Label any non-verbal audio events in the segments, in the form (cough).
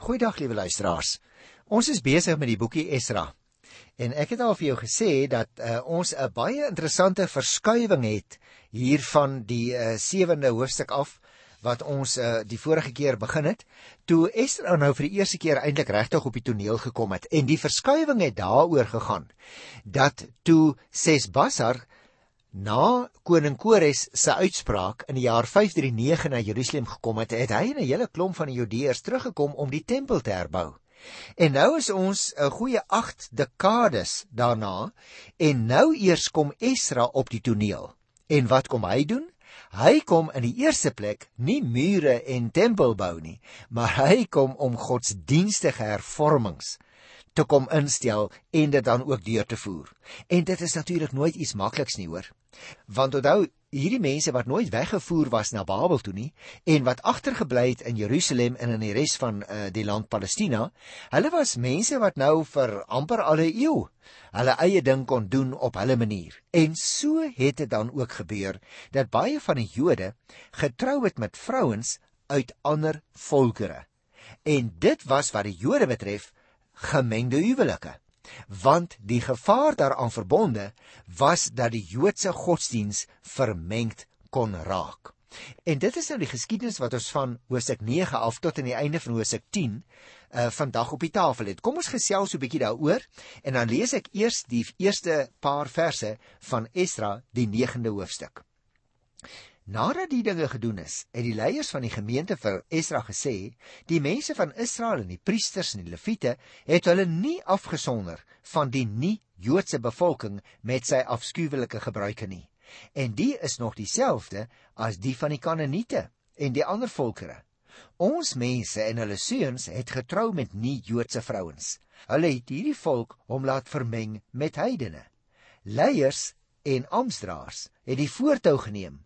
Goeiedag liewe luisteraars. Ons is besig met die boekie Esra. En ek het al vir jou gesê dat uh, ons 'n baie interessante verskuiwing het hier van die uh, 7de hoofstuk af wat ons uh, die vorige keer begin het, toe Esra nou vir die eerste keer eintlik regtig op die toneel gekom het. En die verskuiwing het daaroor gegaan dat toe Sesbassar Na koning Kores se uitspraak in die jaar 539 na Jerusalem gekom het, het hy en 'n hele klomp van die Judeërs teruggekom om die tempel te herbou. En nou is ons 'n goeie 8 dekades daarna en nou eers kom Esra op die toneel. En wat kom hy doen? Hy kom in die eerste plek nie mure en tempel bou nie, maar hy kom om godsdienstige hervormings te kom instel en dit dan ook deur te voer. En dit is natuurlik nooit iets makliks nie, hoor. Want onthou, hierdie mense wat nooit weggevoer was na Babel toe nie en wat agtergebly het in Jerusalem en in die res van uh, die land Palestina, hulle was mense wat nou vir amper al 'n eeu hulle eie ding kon doen op hulle manier. En so het dit dan ook gebeur dat baie van die Jode getrou het met vrouens uit ander volkere. En dit was wat die Jode betref gemengde huwelike want die gevaar daaraan verbonde was dat die Joodse godsdiens vermengd kon raak. En dit is nou die geskiedenis wat ons van Hosea 9 af tot aan die einde van Hosea 10 uh vandag op die tafel het. Kom ons gesels so 'n bietjie daaroor en dan lees ek eers die eerste paar verse van Esra, die 9de hoofstuk. Nadat die dinge gedoen is, het die leiers van die gemeente vir Esra gesê: "Die mense van Israel en die priesters en die leviete het hulle nie afgesonder van die nie-Joodse bevolking met sy afskuwelike gebruike nie. En die is nog dieselfde as die van die Kanaaniete en die ander volkere. Ons mense en hulle seuns het getrou met nie-Joodse vrouens. Hulle het hierdie volk hom laat vermeng met heidene. Leiers en amptdraers het die voortou geneem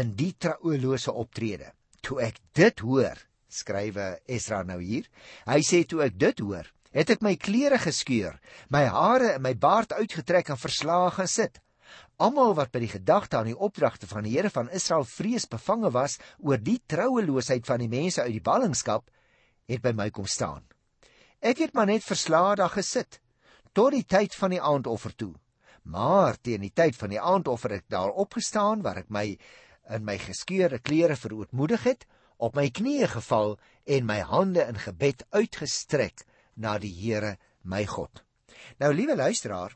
in die trouelose optrede. Toe ek dit hoor, skrywe Esra nou hier, hy sê toe ek dit hoor, het ek my klere geskeur, my hare en my baard uitgetrek en verslae gesit. Almal wat by die gedagte aan die opdragte van die Here van Israel vrees bevange was oor die troueloosheid van die mense uit die ballingskap, het by my kom staan. Ek het maar net verslae daar gesit tot die tyd van die aandoffer toe. Maar teen die tyd van die aandoffer het ek daar opgestaan waar ek my in my geskeurde klere verootmoedig het, op my knieë geval en my hande in gebed uitgestrek na die Here, my God. Nou liewe luisteraar,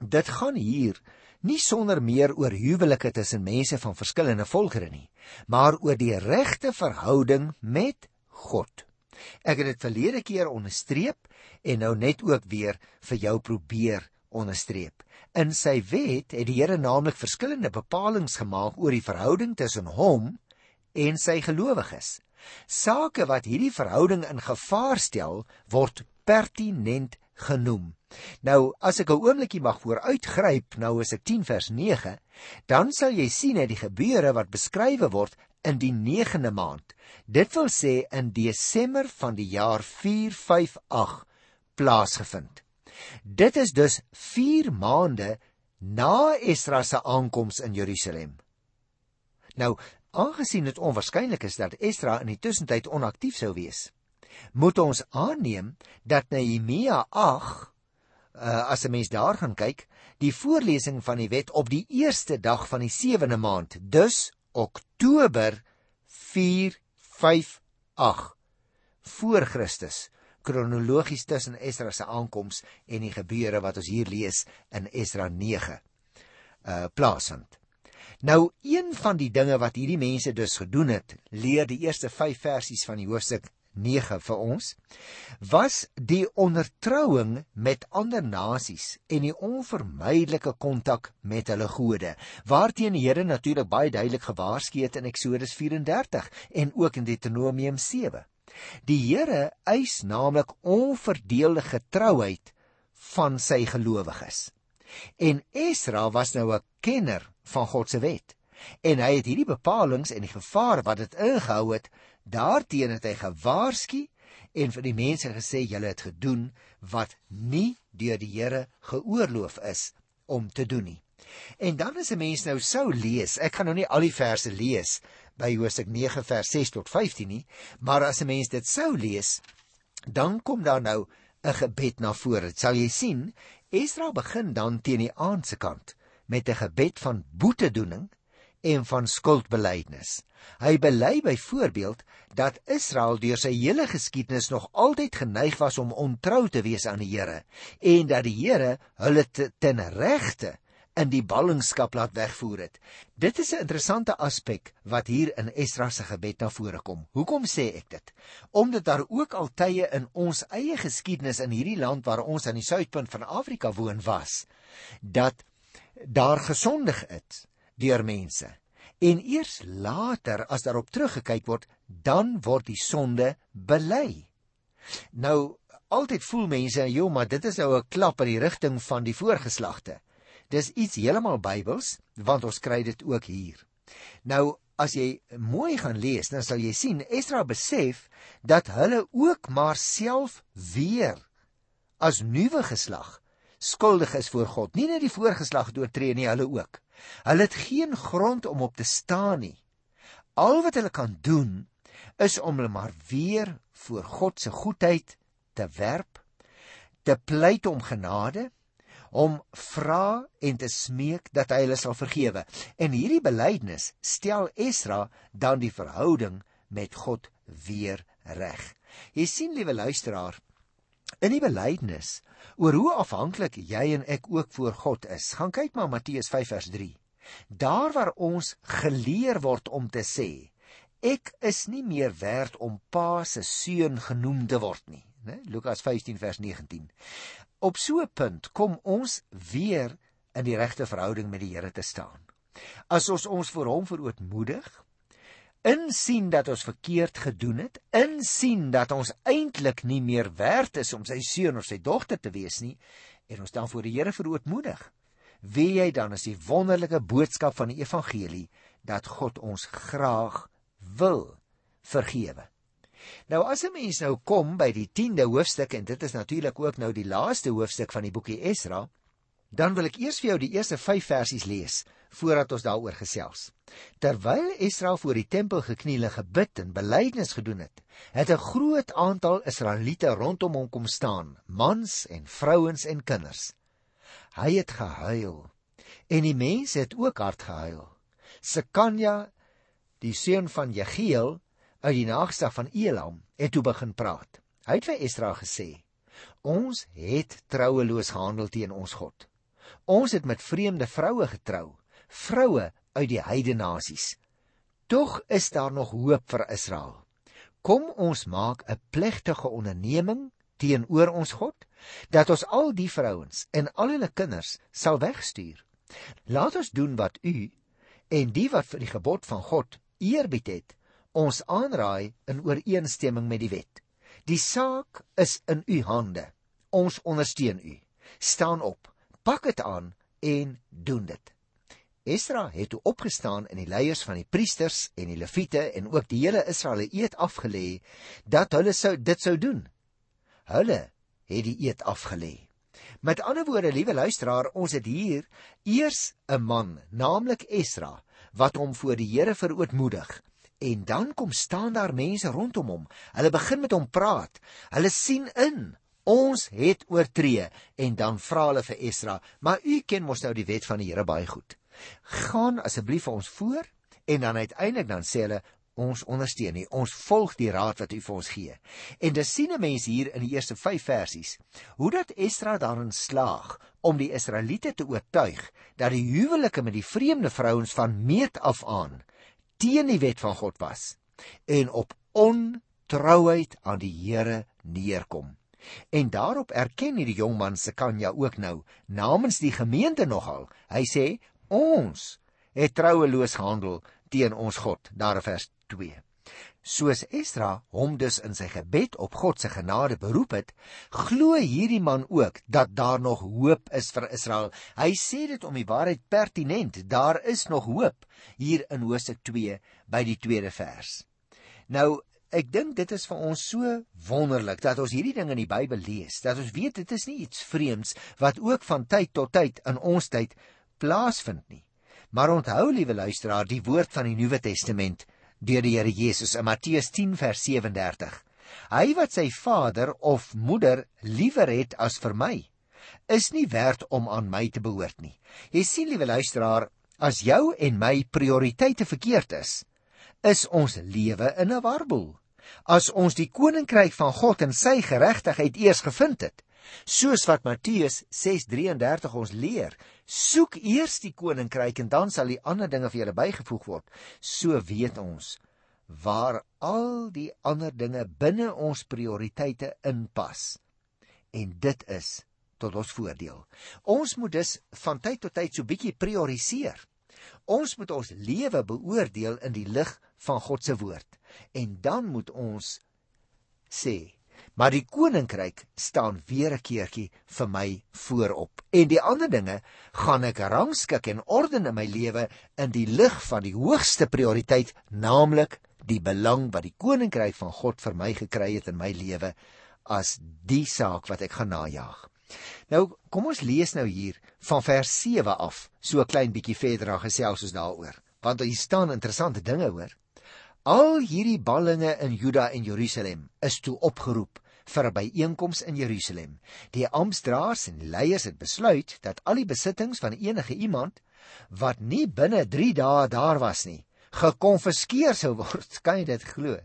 dit gaan hier nie sonder meer oor huwelike tussen mense van verskillende volkere nie, maar oor die regte verhouding met God. Ek het dit verlede keer onderstreep en nou net ook weer vir jou probeer onderstreep. In sy wet het die Here naamlik verskillende bepalinge gemaak oor die verhouding tussen hom en sy gelowiges. Sake wat hierdie verhouding in gevaar stel, word pertinent genoem. Nou, as ek 'n oombliekie mag vooruitgryp, nou is ek 10 vers 9, dan sal jy sien dat die gebeure wat beskrywe word in die 9de maand, dit wil sê in Desember van die jaar 458 plaasgevind. Dit is dus 4 maande na Esra se aankoms in Jerusalem. Nou, aangesien dit onwaarskynlik is dat Esra in die tussentyd onaktief sou wees, moet ons aanneem dat Nehemia 8 uh, as 'n mens daar gaan kyk, die voorlesing van die wet op die eerste dag van die 7de maand, dus Oktober 458 voor Christus kronologies tussen Esdra se aankoms en die gebeure wat ons hier lees in Esdra 9 uh plaasvind. Nou een van die dinge wat hierdie mense dus gedoen het, leer die eerste 5 versies van die hoofstuk 9 vir ons, was die ondertrouing met ander nasies en die onvermydelike kontak met hulle gode, waarteen die Here natuurlik baie duidelik gewaarsku het in Eksodus 34 en ook in Deuteronomium 7. Die Here eis naamlik onverdeelde getrouheid van sy gelowiges. En Esra was nou 'n kenner van God se wet. En hy het hierdie bepalinge en die gevaar wat dit ingehou het, daarteen het hy gewaarsku en vir die mense gesê julle het gedoen wat nie deur die Here geoorloof is om te doen nie. En dan as 'n mens nou sou lees, ek gaan nou nie al die verse lees by Hosea 9 vers 6 tot 15 nie, maar as 'n mens dit sou lees, dan kom daar nou 'n gebed na vore. Sal jy sien, Esra begin dan teen die aandse kant met 'n gebed van boetedoening en van skuldbelydenis. Hy bely byvoorbeeld dat Israel deur sy hele geskiedenis nog altyd geneig was om ontrou te wees aan die Here en dat die Here hulle ten regte in die ballingskap laat wegvoer het. Dit is 'n interessante aspek wat hier in Esra se gebed na vore kom. Hoekom sê ek dit? Omdat daar ook al tye in ons eie geskiedenis in hierdie land waar ons aan die suidpunt van Afrika woon was, dat daar gesondig is deur mense. En eers later as daarop teruggekyk word, dan word die sonde bely. Nou altyd voel mense, "Jo, maar dit is nou 'n klap in die rigting van die voorgeslagte." Dis iets heeltemal Bybels, want ons kry dit ook hier. Nou, as jy mooi gaan lees, dan sal jy sien Esdra besef dat hulle ook maar self weer as nuwe geslag skuldig is voor God. Nie net die voorgeslag oortree nie, hulle ook. Hulle het geen grond om op te staan nie. Al wat hulle kan doen is om hulle maar weer voor God se goedheid te werp, te pleit om genade om vra en te smeek dat hy hulle sal vergewe. En hierdie belydenis stel Esra dan die verhouding met God weer reg. Jy sien liewe luisteraar, in die belydenis oor hoe afhanklik jy en ek ook voor God is. Gaan kyk maar Matteus 5 vers 3. Daar waar ons geleer word om te sê ek is nie meer werd om pa se seun genoem te word nie, né? Lukas 15 vers 19 op so 'n punt kom ons weer in die regte verhouding met die Here te staan. As ons ons voor hom verootmoedig, insien dat ons verkeerd gedoen het, insien dat ons eintlik nie meer werd is om sy seun of sy dogter te wees nie, en ons dan voor die Here verootmoedig, wie jy dan is die wonderlike boodskap van die evangelie dat God ons graag wil vergewe. Nou as 'n mens nou kom by die 10de hoofstuk en dit is natuurlik ook nou die laaste hoofstuk van die boekie Esra, dan wil ek eers vir jou die eerste 5 versies lees voordat ons daaroor gesels. Terwyl Esra voor die tempel gekniel en gebid en belydenis gedoen het, het 'n groot aantal Israeliete rondom hom kom staan, mans en vrouens en kinders. Hy het gehuil en die mense het ook hard gehuil. Sekanja, die seun van Jegiel, uit die nagstad van Elam het toe begin praat. Hy het vir Esdra gesê: "Ons het troueloos gehandel teen ons God. Ons het met vreemde vroue getrou, vroue uit die heidene nasies. Tog is daar nog hoop vir Israel. Kom ons maak 'n plegtige onderneming teenoor ons God dat ons al die vrouens en al hulle kinders sal wegstuur. Laat ons doen wat u en die wat vir die gebod van God eerbied het ons aanraai in ooreenstemming met die wet. Die saak is in u hande. Ons ondersteun u. Staan op, pak dit aan en doen dit. Esra het toe opgestaan en die leiers van die priesters en die leviete en ook die hele Israel eet afgelê dat hulle sou dit sou doen. Hulle het die eet afgelê. Met ander woorde, liewe luisteraar, ons het hier eers 'n man, naamlik Esra, wat hom voor die Here verootmoedig En dan kom staan daar mense rondom hom. Hulle begin met hom praat. Hulle sien in ons het oortree en dan vra hulle vir Esra, "Maar u ken mos nou die wet van die Here baie goed. Gaan asseblief vir ons voor." En dan uiteindelik dan sê hulle, "Ons ondersteun nie. Ons volg die raad wat u vir ons gee." En dis sien 'n mens hier in die eerste 5 versies hoe dat Esra daarin slaag om die Israeliete te oortuig dat die huwelike met die vreemde vrouens van meet af aan teen die wet van God was en op ontrouheid aan die Here neerkom. En daarop erken hierdie jong man se Kanja ook nou namens die gemeente nogal. Hy sê ons het troueloos gehandel teen ons God, daar in vers 2. Soos Esdra hom dus in sy gebed op God se genade beroep het, glo hierdie man ook dat daar nog hoop is vir Israel. Hy sê dit om die waarheid pertinent, daar is nog hoop hier in Hosea 2 by die tweede vers. Nou, ek dink dit is vir ons so wonderlik dat ons hierdie ding in die Bybel lees, dat ons weet dit is nie iets vreemds wat ook van tyd tot tyd in ons tyd plaasvind nie. Maar onthou, liewe luisteraar, die woord van die Nuwe Testament deur die Here Jesus in Matteus 10 vers 37. Hy wat sy vader of moeder liewer het as vir my, is nie werd om aan my te behoort nie. Jy sien liewe luisteraar, as jou en my prioriteite verkeerd is, is ons lewe in 'n warboel. As ons die koninkryk van God en sy geregtigheid eers gevind het, soos wat Matteus 6:33 ons leer, soek eers die koninkryk en dan sal die ander dinge vir julle bygevoeg word. So weet ons waar al die ander dinge binne ons prioriteite inpas. En dit is tot ons voordeel. Ons moet dus van tyd tot tyd so bietjie prioriseer. Ons moet ons lewe beoordeel in die lig van God se woord. En dan moet ons sê, maar die koninkryk staan weer 'n keertjie vir my voorop. En die ander dinge gaan ek rangskik en orden in my lewe in die lig van die hoogste prioriteit, naamlik die belang wat die koninkryk van God vir my gekry het in my lewe as die saak wat ek gaan najag. Nou kom ons lees nou hier van vers 7 af, so 'n klein bietjie verder dan gesels ons daaroor, want hier staan interessante dinge hoor. Al hierdie ballinge in Juda en Jerusalem is toe opgeroep vir 'n byeenkoms in Jerusalem. Die amptdraers en leiers het besluit dat al die besittings van enige iemand wat nie binne 3 dae daar was nie, gekonfiskeer sou word. (laughs) Kan jy dit glo?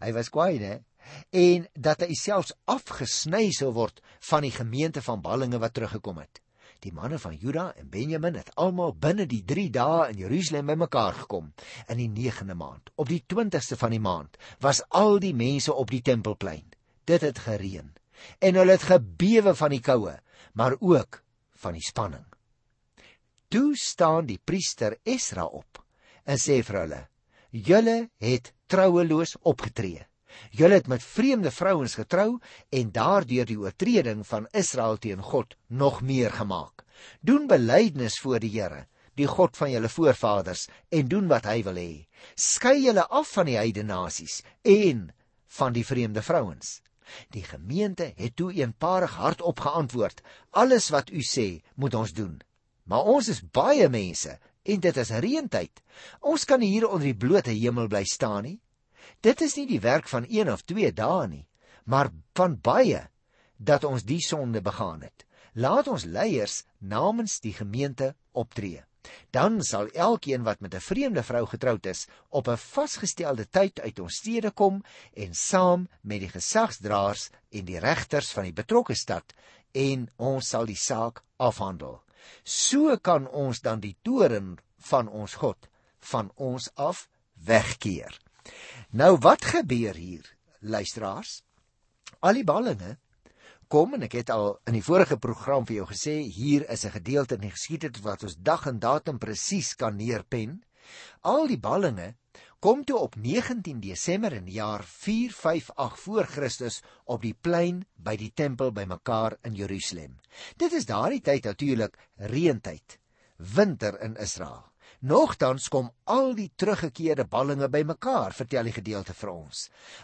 Hy was kwaai, né? En dat hy selfs afgesny sou word van die gemeente van ballinge wat teruggekom het. Die manne van Juda en Benjamin het almal binne die 3 dae in Jerusalem bymekaar gekom in die 9de maand. Op die 20ste van die maand was al die mense op die tempelplein. Dit het gereën en hulle het gebewe van die koue, maar ook van die spanning. Toe staan die priester Esra op en sê vir hulle: "Julle het troueloos opgetree. Julle het met vreemde vrouens getrou en daardeur die oortreding van Israel teen God nog meer gemaak. Doen belydenis voor die Here, die God van julle voorvaders en doen wat hy wil hê. Skei julle af van die heidene nasies en van die vreemde vrouens." Die gemeente het toe eenparig hardop geantwoord: "Alles wat u sê, moet ons doen." Maar ons is baie mense en dit is reëntyd. Ons kan hier onder die blote hemel bly staan nie. Dit is nie die werk van een of twee dae nie, maar van baie dat ons die sonde begaan het. Laat ons leiers namens die gemeente optree. Dan sal elkeen wat met 'n vreemde vrou getroud is, op 'n vasgestelde tyd uit ons stede kom en saam met die gesagsdraers en die regters van die betrokke stad en ons sal die saak afhandel. So kan ons dan die toren van ons God van ons af wegkeer. Nou wat gebeur hier, luisteraars? Al die ballinge kom en ek het al in die vorige program vir jou gesê hier is 'n gedeelte in die geskiedenis wat ons dag en datum presies kan neerpen. Al die ballinge kom toe op 19 Desember in die jaar 458 voor Christus op die plein by die tempel bymekaar in Jerusalem. Dit is daardie tyd natuurlik reëntyd, winter in Israel. Nogtans kom al die teruggekeerde ballinge bymekaar, vertel die gedeelte vir ons.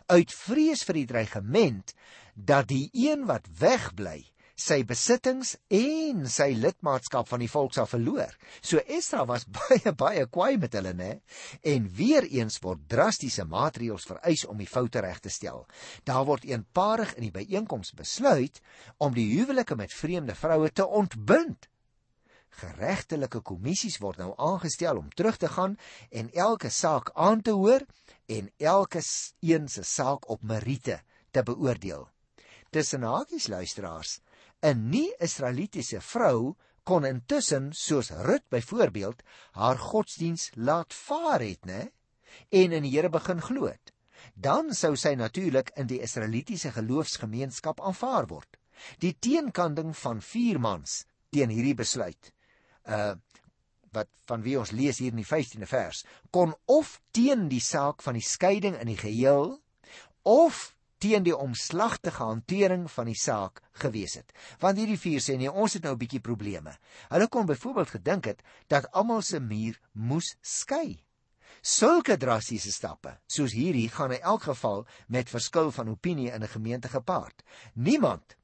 Uit vrees vir die dreigement dat die een wat wegbly sy besittings en sy lidmaatskap van die volk sal verloor. So Esra was (laughs) baie baie kwaai met hulle, né? En weer eens word drastiese maatreëls vereis om die foute reg te stel. Daar word eenparig in die byeenkoms besluit om die huwelike met vreemde vroue te ontbind. Geregtelike kommissies word nou aangestel om terug te gaan en elke saak aan te hoor en elke een se saak op meriete te beoordeel. Tussen hakies luisteraars, 'n nie-Israelitiese vrou kon intussen soos Rut byvoorbeeld haar godsdiens laat vaar het, né? En in die Here begin glo het. Dan sou sy natuurlik in die Israelitiese geloofsgemeenskap aanvaar word. Die teenkanding van vier mans teen hierdie besluit. Uh wat van wie ons lees hier in die 15de vers kon of teen die saak van die skeiding in die geheel of teen die omslagtige hantering van die saak gewees het. Want hierdie vier sê nee, ons het nou 'n bietjie probleme. Hulle kon byvoorbeeld gedink het dat almal se muur moes skei. Sulke drastiese stappe, soos hierdie, gaan in elk geval met verskil van opinie in 'n gemeente gepaard. Niemand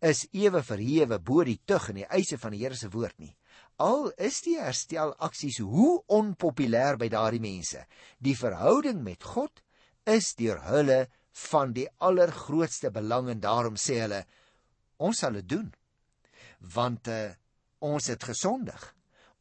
is ewe verhewe bo die tug en die eise van die Here se woord nie. Al is die herstel aksies hoe onpopulêr by daardie mense, die verhouding met God is deur hulle van die allergrootste belang en daarom sê hulle ons sal dit doen want uh, ons het gesondig.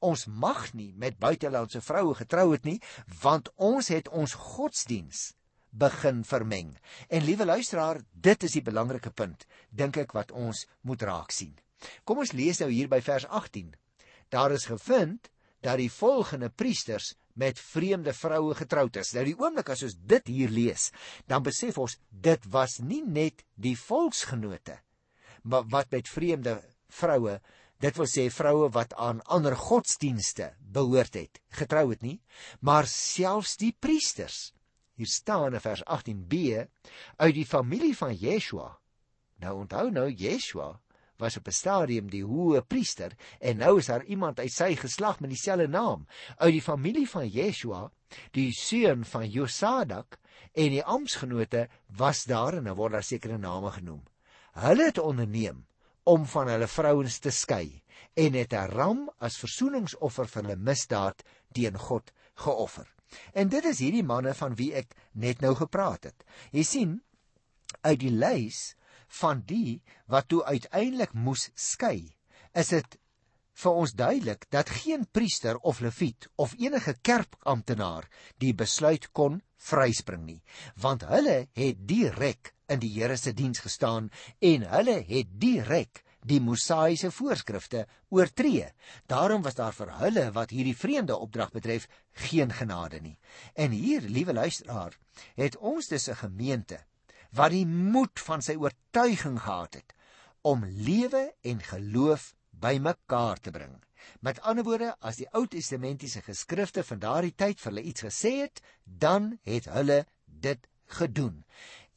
Ons mag nie met buitelandse vroue getrou het nie want ons het ons godsdiens begin vermeng. En liewe luisteraar dit is die belangrike punt dink ek wat ons moet raak sien. Kom ons lees nou hier by vers 18 daar is gevind dat die volgende priesters met vreemde vroue getroud is. Nou die oomblik as ons dit hier lees, dan besef ons dit was nie net die volksgenote maar wat met vreemde vroue, dit wil sê vroue wat aan ander godsdienste behoort het, getrou het nie, maar selfs die priesters. Hier staan in vers 18b uit die familie van Yeshua. Nou onthou nou Yeshua was op 'n stadium die hoë priester en nou is daar iemand uit sy geslag met dieselfde naam uit die familie van Yeshua, die seun van Josadak en die amptgenote was daar en nou word daar sekere name genoem. Hulle het onderneem om van hulle vrouens te skei en het 'n ram as versoeningsoffer vir hulle misdaad teen God geoffer. En dit is hierdie manne van wie ek net nou gepraat het. Jy sien uit die lys van die wat toe uiteindelik moes skei, is dit vir ons duidelik dat geen priester of leviet of enige kerkamptenaar die besluit kon vryspring nie, want hulle het direk in die Here se diens gestaan en hulle het direk die Mosaïese voorskrifte oortree. Daarom was daar vir hulle wat hierdie vreemde opdrag betref geen genade nie. En hier, liewe luisteraar, het ons dus 'n gemeente wat die moed van sy oortuiging gehad het om lewe en geloof bymekaar te bring. Met ander woorde, as die Ou Testamentiese geskrifte van daardie tyd vir hulle iets gesê het, dan het hulle dit gedoen.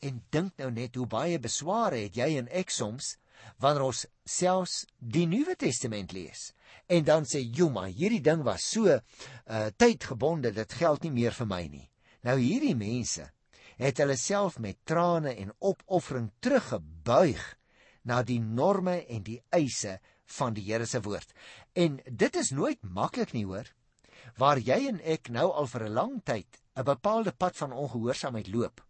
En dink nou net hoe baie besware het jy en ek soms wanneer ons selfs die Nuwe Testament lees en dan sê, "Joma, hierdie ding was so uh tydgebonde, dit geld nie meer vir my nie." Nou hierdie mense het hulle self met trane en opoffering teruggebuig na die norme en die eise van die Here se woord. En dit is nooit maklik nie hoor. Waar jy en ek nou al vir 'n lang tyd 'n bepaalde pad van ongehoorsaamheid loop.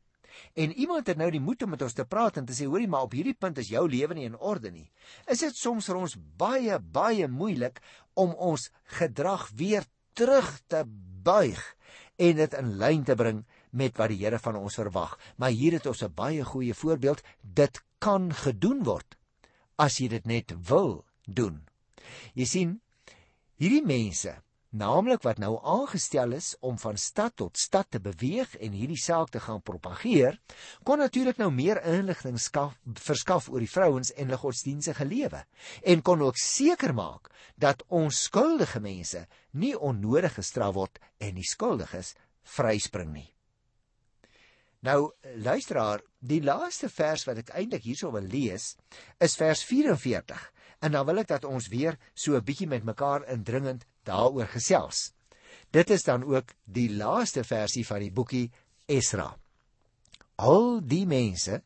En iemand het nou die moed om met ons te praat en te sê hoorie maar op hierdie punt is jou lewe nie in orde nie. Is dit soms vir ons baie baie moeilik om ons gedrag weer terug te buig en dit in lyn te bring met wat die Here van ons verwag. Maar hier het ons 'n baie goeie voorbeeld. Dit kan gedoen word as jy dit net wil doen. Jy sien, hierdie mense, naamlik wat nou aangestel is om van stad tot stad te beweeg en hierdie saak te gaan propageer, kon natuurlik nou meer inligting skaf verskaf oor die vrouens en hulle godsdienstige lewe en kon ook seker maak dat onskuldige mense nie onnodig gestraf word en die skuldiges vryspring nie. Nou luisteraar, die laaste vers wat ek eintlik hierso wil lees, is vers 44. En dan wil ek dat ons weer so 'n bietjie met mekaar indringend daaroor gesels. Dit is dan ook die laaste versie van die boekie Esra. Al die mense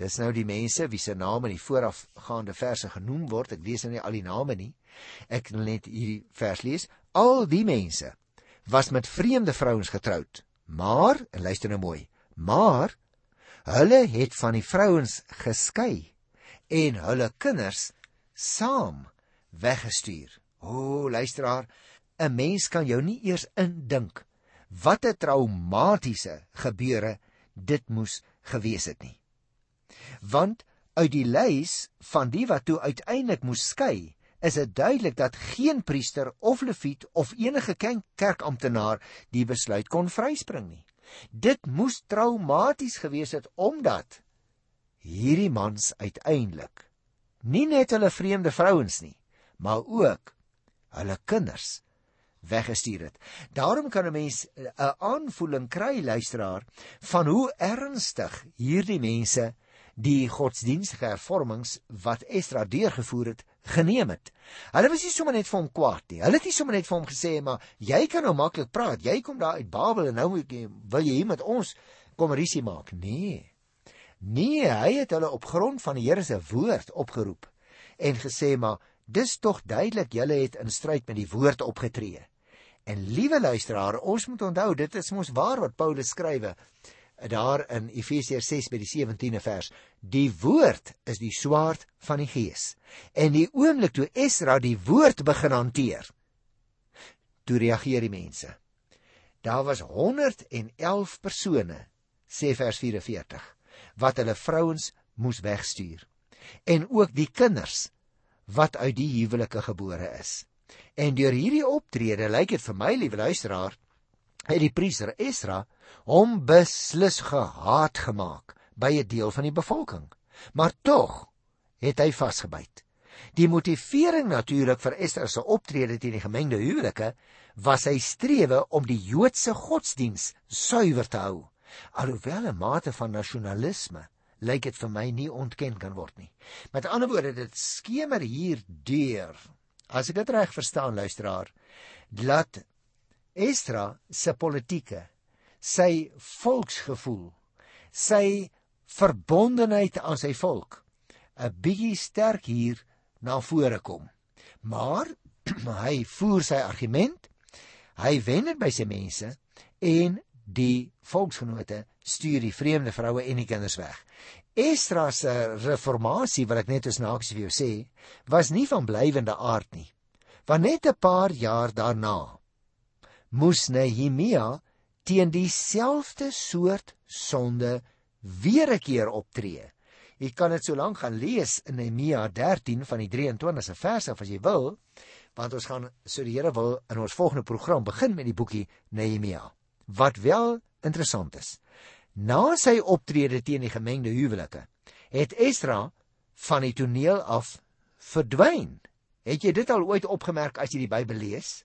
Dis nou die mense wie se name in die voorafgaande verse genoem word. Ek lees nou nie al die name nie. Ek wil net hierdie vers lees. Al die mense was met vreemde vrouens getroud. Maar, en luister nou mooi, maar hulle het van die vrouens geskei en hulle kinders saam weggestuur. O, luisteraar, 'n mens kan jou nie eers indink wat 'n traumatiese gebeure dit moes gewees het nie. Want uit die lys van die wat toe uiteindelik moes skei, is dit duidelik dat geen priester of leviet of enige kerkamptenaar die besluit kon vryspring nie. Dit moes traumaties gewees het omdat hierdie mans uiteindelik nie net hulle vreemde vrouens nie, maar ook hulle kinders weggestuur het. Daarom kan 'n mens 'n aanvoeling kry luisteraar van hoe ernstig hierdie mense die godsdienstige hervormings wat Esdra deurgevoer het geneem het. Hulle was nie sommer net vir hom kwaad nie. Hulle het nie sommer net vir hom gesê maar jy kan nou maklik praat. Jy kom daar uit Babel en nou wil jy hier met ons kom risie maak. Nee. Nee, hy het hulle op grond van die Here se woord opgeroep en gesê maar dis tog duidelik julle het in stryd met die woord opgetree. En liewe luisteraar, ons moet onthou dit is mos waar wat Paulus skrywe daar in Efesiërs 6 by die 17de vers. Die woord is die swaard van die gees. En die oomblik toe Esra die woord begin hanteer, toe reageer die mense. Daar was 111 persone, sê vers 44, wat hulle vrouens moes wegstuur. En ook die kinders wat uit die huwelike gebore is. En deur hierdie optrede lyk dit vir my, liewe luisteraar, het die priester Esra hom beslis gehaat gemaak by 'n deel van die bevolking. Maar tog het hy vasgebyt. Die motivering natuurlik vir Esra se optrede teen die gemengde huwelike was sy strewe om die Joodse godsdiens suiwer te hou. Alhoewel 'n mate van nasionalisme lyk dit vir my nie ontken kan word nie. Met ander woorde, dit skemer hier deur. As ek dit reg verstaan, luisteraar, dat Esra se politieke, sy volksgevoel, sy verbondenheid aan sy volk 'n bietjie sterk hier na vore kom. Maar (clears throat) hy voer sy argument, hy wen dit by sy mense en die volksgenote stuur die vreemde vroue en die kinders weg. Esra se reformatie wat ek net as naaks vir jou sê, was nie van blywende aard nie. Want net 'n paar jaar daarna moes Nehemia teen dieselfde soort sonde weer 'n keer optree. Jy kan dit so lank gaan lees in Nehemia 13 van die 23ste vers af as jy wil, want ons gaan so die Here wil in ons volgende program begin met die boekie Nehemia. Wat wel interessant is. Na sy optrede teen die gemengde huwelike, het Esdra van die toneel af verdwyn. Het jy dit al ooit opgemerk as jy die Bybel lees?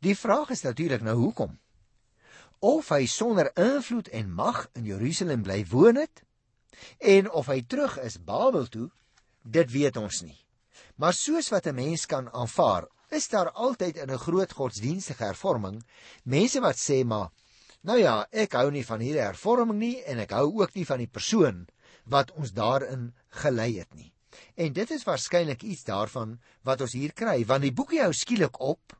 Die vraag is natuurlik nou hoekom? Of hy sonder invloed en mag in Jerusalem bly woon het en of hy terug is Babel toe, dit weet ons nie. Maar soos wat 'n mens kan aanvaar, is daar altyd in 'n groot godsdienstige hervorming mense wat sê maar nou ja, ek hou nie van hierdie hervorming nie en ek hou ook nie van die persoon wat ons daarin gelei het nie. En dit is waarskynlik iets daarvan wat ons hier kry, want die boekie hou skielik op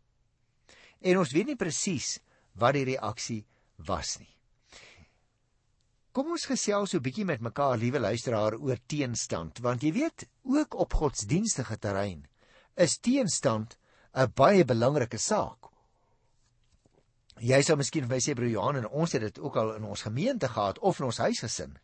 en ons weet nie presies wat die reaksie was nie. Kom ons gesels so 'n bietjie met mekaar, liewe luisteraar, oor teenstand, want jy weet, ook op godsdienstige terrein is teenstand 'n baie belangrike saak. Jy sou miskien vir my sê broer Johan en ons het dit ook al in ons gemeente gehad of in ons huisgesin.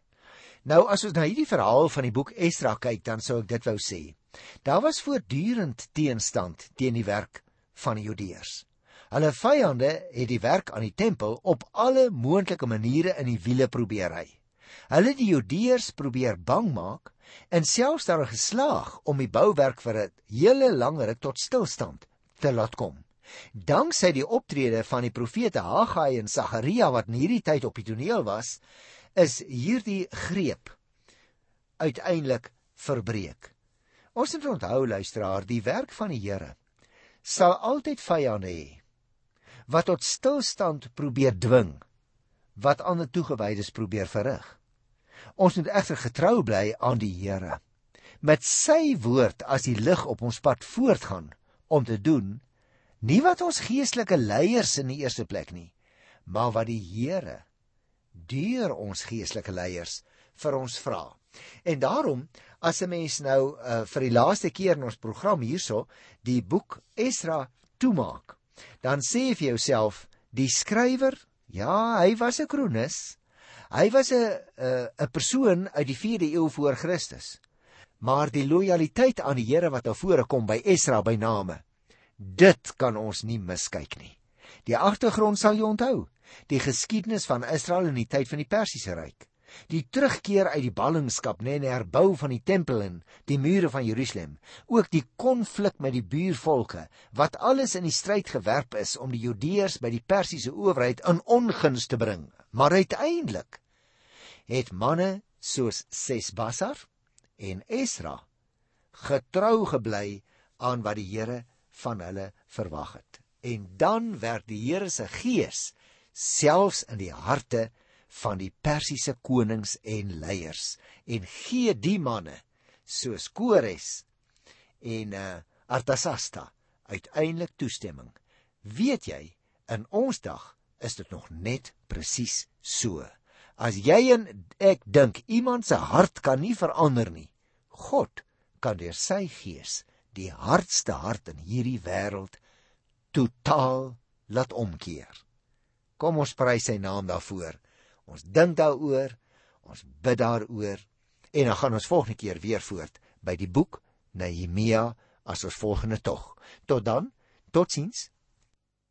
Nou as ons na hierdie verhaal van die boek Esdra kyk, dan sou ek dit wou sê. Daar was voortdurend teenstand teen die werk van die Judeërs. Hulle vyande het die werk aan die tempel op alle moontlike maniere in die wiele probeer ry. Hulle die Judeërs probeer bang maak en selfs daar geslaag om die bouwerk vir 'n hele lang ruk tot stilstand te laat kom. Danksy die optrede van die profete Haggai en Sagaria wat in hierdie tyd op die toneel was, is hierdie greep uiteindelik verbreek. Ons moet onthou luisteraar, die werk van die Here sal altyd vyande hê wat tot stilstand probeer dwing wat ander toegewydes probeer verrig. Ons moet egter getrou bly aan die Here. Met sy woord as die lig op ons pad voortgaan om te doen nie wat ons geestelike leiers in die eerste plek nie, maar wat die Here deur ons geestelike leiers vir ons vra. En daarom as 'n mens nou uh, vir die laaste keer in ons program hierso die boek Esra toemaak, dan sê vir jouself die skrywer ja hy was 'n kronikus hy was 'n 'n persoon uit die 4de eeu voor Christus. Maar die lojaliteit aan die Here wat daar vore kom by Esra by name dit kan ons nie miskyk nie. Die agtergrond sal jy onthou. Die geskiedenis van Israel in die tyd van die Persiese ryk die terugkeer uit die ballingskap nê en herbou van die tempel en die mure van Jerusalem ook die konflik met die buurvolke wat alles in die stryd gewerp is om die Judeërs by die Persiese owerheid in ongunst te bring. Maar uiteindelik het manne soos Sesbasar en Esra getrou gebly aan wat die Here van hulle verwag het. En dan werd die Here se gees selfs in die harte van die Persiese konings en leiers en gee die manne soos Kores en uh, Artasasta uiteindelik toestemming. Weet jy, in ons dag is dit nog net presies so. As jy en ek dink iemand se hart kan nie verander nie, God kan deur sy gees die hardste hart in hierdie wêreld totaal laat omkeer. Kom ons prys sy naam daarvoor. Ons dink daaroor, ons bid daaroor en dan gaan ons volgende keer weer voort by die boek Nehemia as ons volgende tog. Tot dan, totsiens.